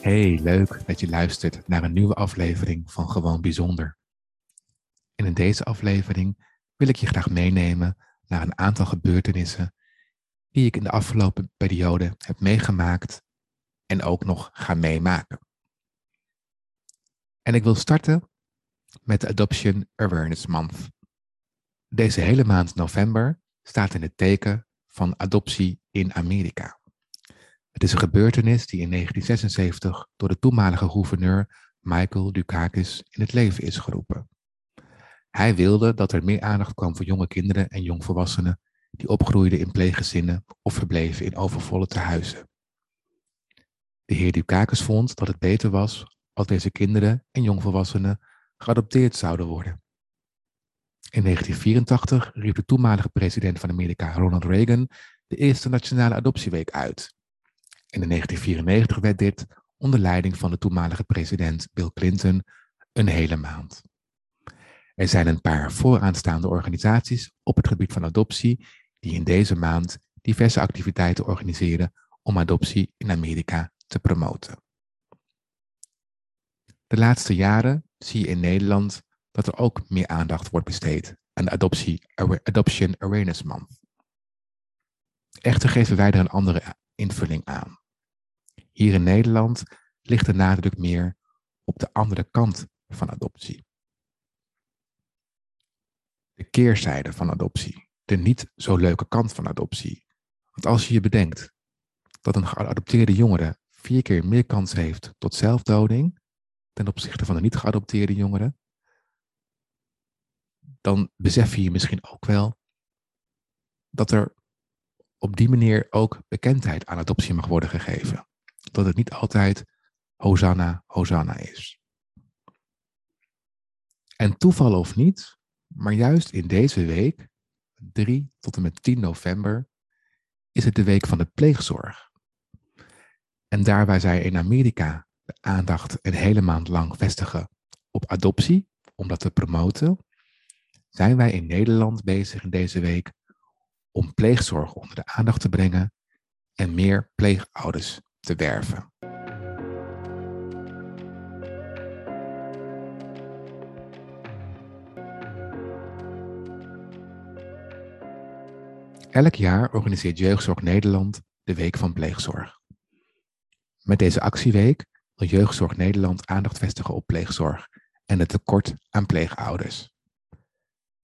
Hey, leuk dat je luistert naar een nieuwe aflevering van Gewoon Bijzonder. En in deze aflevering wil ik je graag meenemen naar een aantal gebeurtenissen die ik in de afgelopen periode heb meegemaakt en ook nog ga meemaken. En ik wil starten met de Adoption Awareness Month. Deze hele maand november staat in het teken van adoptie in Amerika. Het is een gebeurtenis die in 1976 door de toenmalige gouverneur Michael Dukakis in het leven is geroepen. Hij wilde dat er meer aandacht kwam voor jonge kinderen en jongvolwassenen die opgroeiden in pleeggezinnen of verbleven in overvolle tehuizen. De heer Dukakis vond dat het beter was als deze kinderen en jongvolwassenen geadopteerd zouden worden. In 1984 riep de toenmalige president van Amerika Ronald Reagan de eerste nationale adoptieweek uit. En in 1994 werd dit onder leiding van de toenmalige president Bill Clinton een hele maand. Er zijn een paar vooraanstaande organisaties op het gebied van adoptie die in deze maand diverse activiteiten organiseren om adoptie in Amerika te promoten. De laatste jaren zie je in Nederland dat er ook meer aandacht wordt besteed aan de Adoptie, Adoption Awareness Month. Echter geven wij er een andere invulling aan. Hier in Nederland ligt de nadruk meer op de andere kant van adoptie. De keerzijde van adoptie, de niet zo leuke kant van adoptie. Want als je je bedenkt dat een geadopteerde jongere vier keer meer kans heeft tot zelfdoding ten opzichte van de niet geadopteerde jongeren, dan besef je je misschien ook wel dat er op die manier ook bekendheid aan adoptie mag worden gegeven. Dat het niet altijd Hosanna, Hosanna is. En toeval of niet, maar juist in deze week, 3 tot en met 10 november, is het de week van de pleegzorg. En daar waar zij in Amerika de aandacht een hele maand lang vestigen op adoptie, om dat te promoten, zijn wij in Nederland bezig in deze week om pleegzorg onder de aandacht te brengen en meer pleegouders te werven. Elk jaar organiseert Jeugdzorg Nederland de Week van Pleegzorg. Met deze actieweek wil Jeugdzorg Nederland aandacht vestigen op pleegzorg en het tekort aan pleegouders.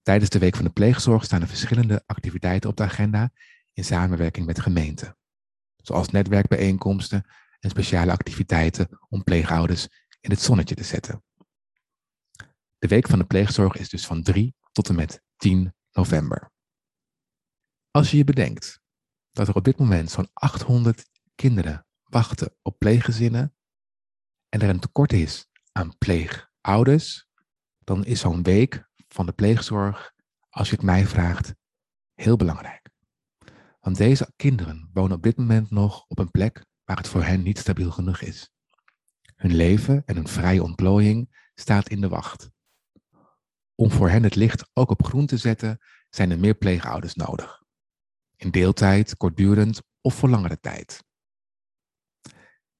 Tijdens de Week van de Pleegzorg staan er verschillende activiteiten op de agenda in samenwerking met gemeenten, zoals netwerkbijeenkomsten en speciale activiteiten om pleegouders in het zonnetje te zetten. De Week van de Pleegzorg is dus van 3 tot en met 10 november. Als je je bedenkt dat er op dit moment zo'n 800 kinderen wachten op pleeggezinnen en er een tekort is aan pleegouders, dan is zo'n week van de pleegzorg, als je het mij vraagt, heel belangrijk. Want deze kinderen wonen op dit moment nog op een plek waar het voor hen niet stabiel genoeg is. Hun leven en hun vrije ontplooiing staat in de wacht. Om voor hen het licht ook op groen te zetten, zijn er meer pleegouders nodig. In deeltijd, kortdurend of voor langere tijd.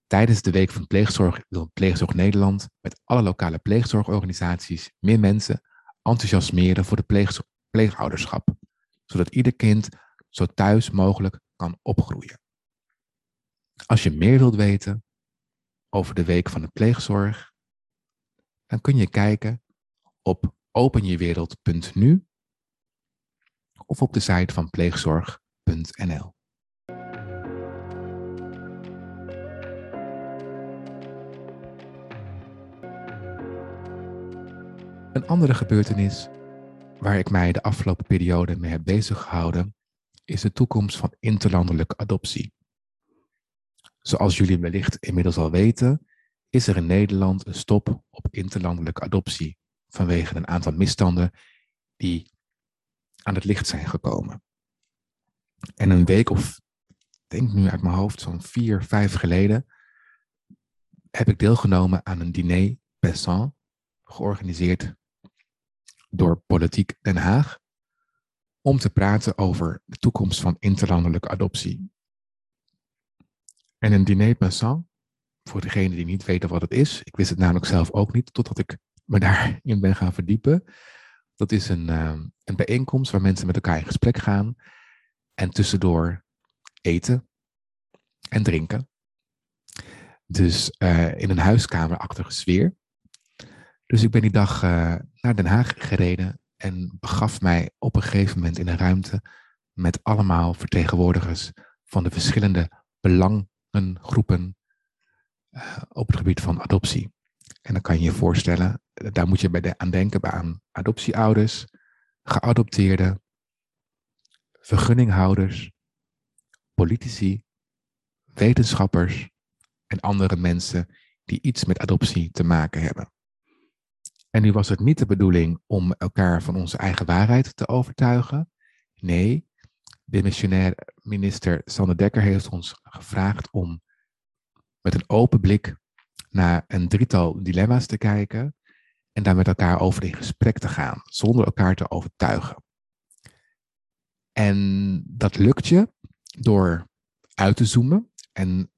Tijdens de Week van Pleegzorg wil Pleegzorg Nederland met alle lokale pleegzorgorganisaties meer mensen enthousiasmeren voor de pleegouderschap, zodat ieder kind zo thuis mogelijk kan opgroeien. Als je meer wilt weten over de week van de pleegzorg, dan kun je kijken op openjewereld.nu of op de site van pleegzorg.nl. Een andere gebeurtenis waar ik mij de afgelopen periode mee heb bezig gehouden, is de toekomst van interlandelijke adoptie. Zoals jullie wellicht inmiddels al weten, is er in Nederland een stop op interlandelijke adoptie vanwege een aantal misstanden die aan het licht zijn gekomen. En een week of, denk nu uit mijn hoofd, zo'n vier, vijf geleden, heb ik deelgenomen aan een diner pensant, georganiseerd door Politiek Den Haag, om te praten over de toekomst van interlandelijke adoptie. En een diner pensant, voor degene die niet weten wat het is, ik wist het namelijk zelf ook niet, totdat ik me daarin ben gaan verdiepen. Dat is een, uh, een bijeenkomst waar mensen met elkaar in gesprek gaan en tussendoor eten en drinken. Dus uh, in een huiskamerachtige sfeer. Dus ik ben die dag uh, naar Den Haag gereden en begaf mij op een gegeven moment in een ruimte met allemaal vertegenwoordigers van de verschillende belangengroepen uh, op het gebied van adoptie. En dan kan je je voorstellen, daar moet je bij de, aan denken bij aan adoptieouders, geadopteerden, vergunninghouders, politici, wetenschappers en andere mensen die iets met adoptie te maken hebben. En nu was het niet de bedoeling om elkaar van onze eigen waarheid te overtuigen. Nee, de missionair minister Sander Dekker heeft ons gevraagd om met een open blik naar een drietal dilemma's te kijken en daar met elkaar over in gesprek te gaan, zonder elkaar te overtuigen. En dat lukt je door uit te zoomen en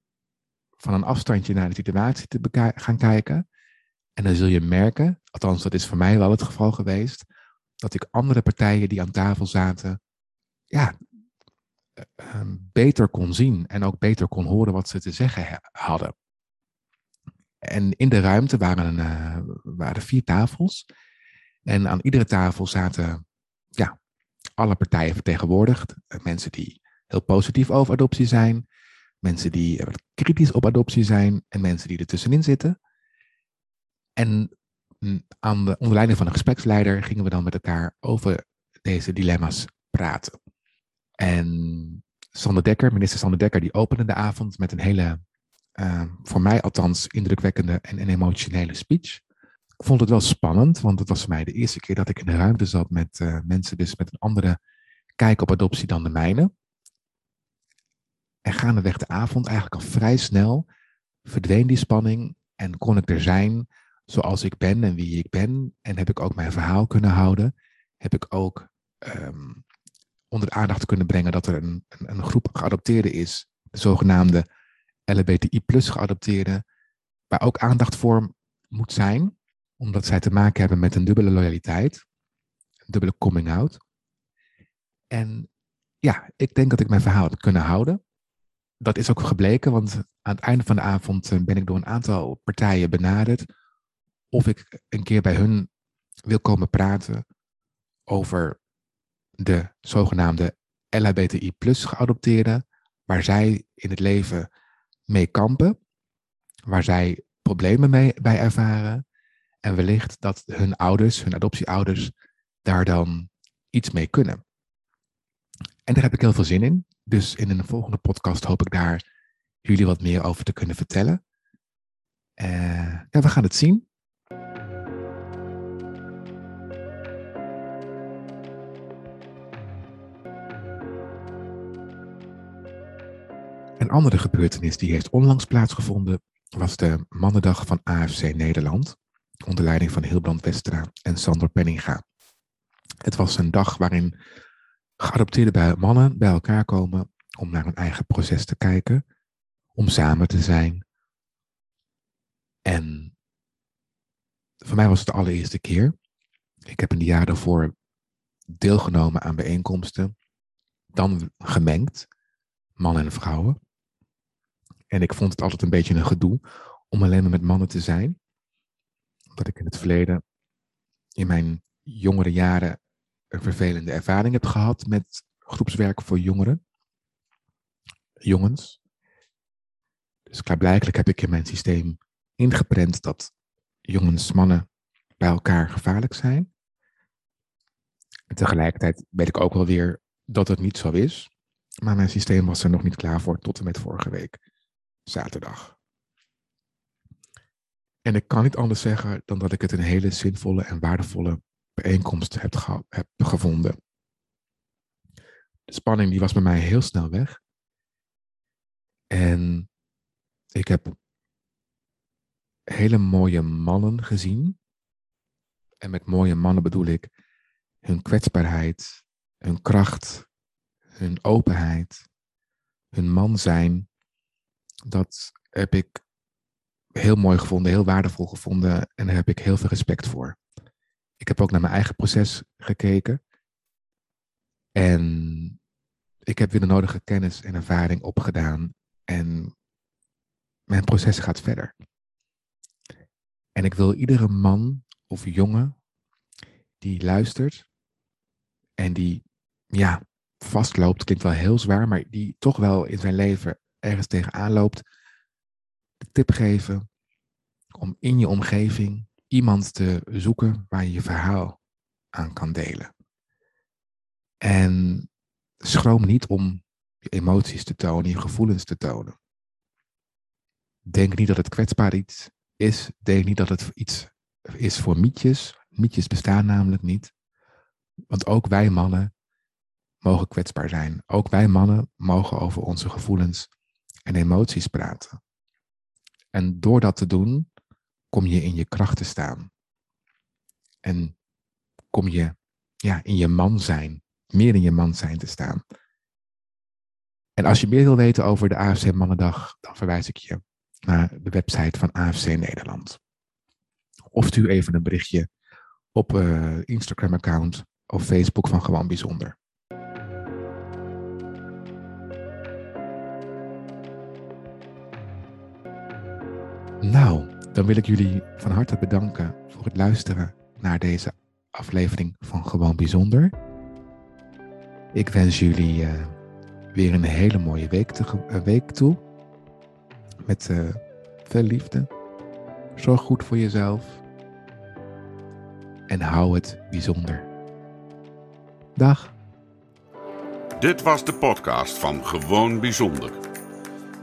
van een afstandje naar de situatie te gaan kijken. En dan zul je merken, althans dat is voor mij wel het geval geweest, dat ik andere partijen die aan tafel zaten, ja, eh, ehm, beter kon zien en ook beter kon horen wat ze te zeggen hadden. En in de ruimte waren, uh, waren vier tafels. En aan iedere tafel zaten ja, alle partijen vertegenwoordigd. Mensen die heel positief over adoptie zijn, mensen die kritisch op adoptie zijn en mensen die er tussenin zitten. En mm, aan de, onder leiding van een gespreksleider gingen we dan met elkaar over deze dilemma's praten. En Sander Dekker, minister Sander Dekker, die opende de avond met een hele, uh, voor mij althans, indrukwekkende en, en emotionele speech. Ik vond het wel spannend, want het was voor mij de eerste keer dat ik in de ruimte zat met uh, mensen dus met een andere kijk op adoptie dan de mijne. En gaandeweg de avond, eigenlijk al vrij snel, verdween die spanning en kon ik er zijn zoals ik ben en wie ik ben. En heb ik ook mijn verhaal kunnen houden. Heb ik ook um, onder de aandacht kunnen brengen dat er een, een, een groep geadopteerden is, de zogenaamde LBTI plus geadopteerden, waar ook aandacht voor moet zijn, omdat zij te maken hebben met een dubbele loyaliteit, een dubbele coming out. En ja, ik denk dat ik mijn verhaal heb kunnen houden. Dat is ook gebleken, want aan het einde van de avond eh, ben ik door een aantal partijen benaderd of ik een keer bij hun wil komen praten over de zogenaamde LHBTI plus geadopteerden, waar zij in het leven mee kampen, waar zij problemen mee, bij ervaren en wellicht dat hun ouders, hun adoptieouders, daar dan iets mee kunnen. En daar heb ik heel veel zin in. Dus in een volgende podcast hoop ik daar jullie wat meer over te kunnen vertellen. Ja, we gaan het zien. Een andere gebeurtenis die heeft onlangs plaatsgevonden was de Mannendag van AFC Nederland, onder leiding van Hilbrand Westra en Sander Penninga. Het was een dag waarin geadopteerde mannen bij elkaar komen om naar hun eigen proces te kijken, om samen te zijn. En voor mij was het de allereerste keer. Ik heb in de jaren daarvoor deelgenomen aan bijeenkomsten, dan gemengd, mannen en vrouwen. En ik vond het altijd een beetje een gedoe om alleen maar met mannen te zijn. Omdat ik in het verleden, in mijn jongere jaren, een vervelende ervaring heb gehad met groepswerk voor jongeren. Jongens. Dus klaarblijkelijk heb ik in mijn systeem ingeprent dat jongens, mannen bij elkaar gevaarlijk zijn. En tegelijkertijd weet ik ook wel weer dat het niet zo is. Maar mijn systeem was er nog niet klaar voor tot en met vorige week zaterdag. En ik kan niet anders zeggen dan dat ik het een hele zinvolle en waardevolle bijeenkomst heb, heb gevonden. De spanning die was bij mij heel snel weg. En ik heb hele mooie mannen gezien. En met mooie mannen bedoel ik hun kwetsbaarheid, hun kracht, hun openheid, hun man zijn. Dat heb ik heel mooi gevonden, heel waardevol gevonden en daar heb ik heel veel respect voor. Ik heb ook naar mijn eigen proces gekeken. En ik heb weer de nodige kennis en ervaring opgedaan. En mijn proces gaat verder. En ik wil iedere man of jongen die luistert en die, ja, vastloopt, klinkt wel heel zwaar, maar die toch wel in zijn leven ergens tegenaan loopt, de tip geven om in je omgeving iemand te zoeken waar je je verhaal aan kan delen. En schroom niet om je emoties te tonen, je gevoelens te tonen. Denk niet dat het kwetsbaar iets is. Denk niet dat het iets is voor mietjes. Mietjes bestaan namelijk niet. Want ook wij mannen mogen kwetsbaar zijn. Ook wij mannen mogen over onze gevoelens en emoties praten. En door dat te doen, kom je in je kracht te staan. En kom je ja, in je man zijn, meer in je man zijn te staan. En als je meer wil weten over de AFC Mannendag, dan verwijs ik je naar de website van AFC Nederland. Of stuur even een berichtje op uh, Instagram-account of Facebook van Gewoon Bijzonder. Nou, dan wil ik jullie van harte bedanken voor het luisteren naar deze aflevering van Gewoon Bijzonder. Ik wens jullie uh, weer een hele mooie week, te, uh, week toe. Met uh, veel liefde. Zorg goed voor jezelf. En hou het bijzonder. Dag. Dit was de podcast van Gewoon Bijzonder.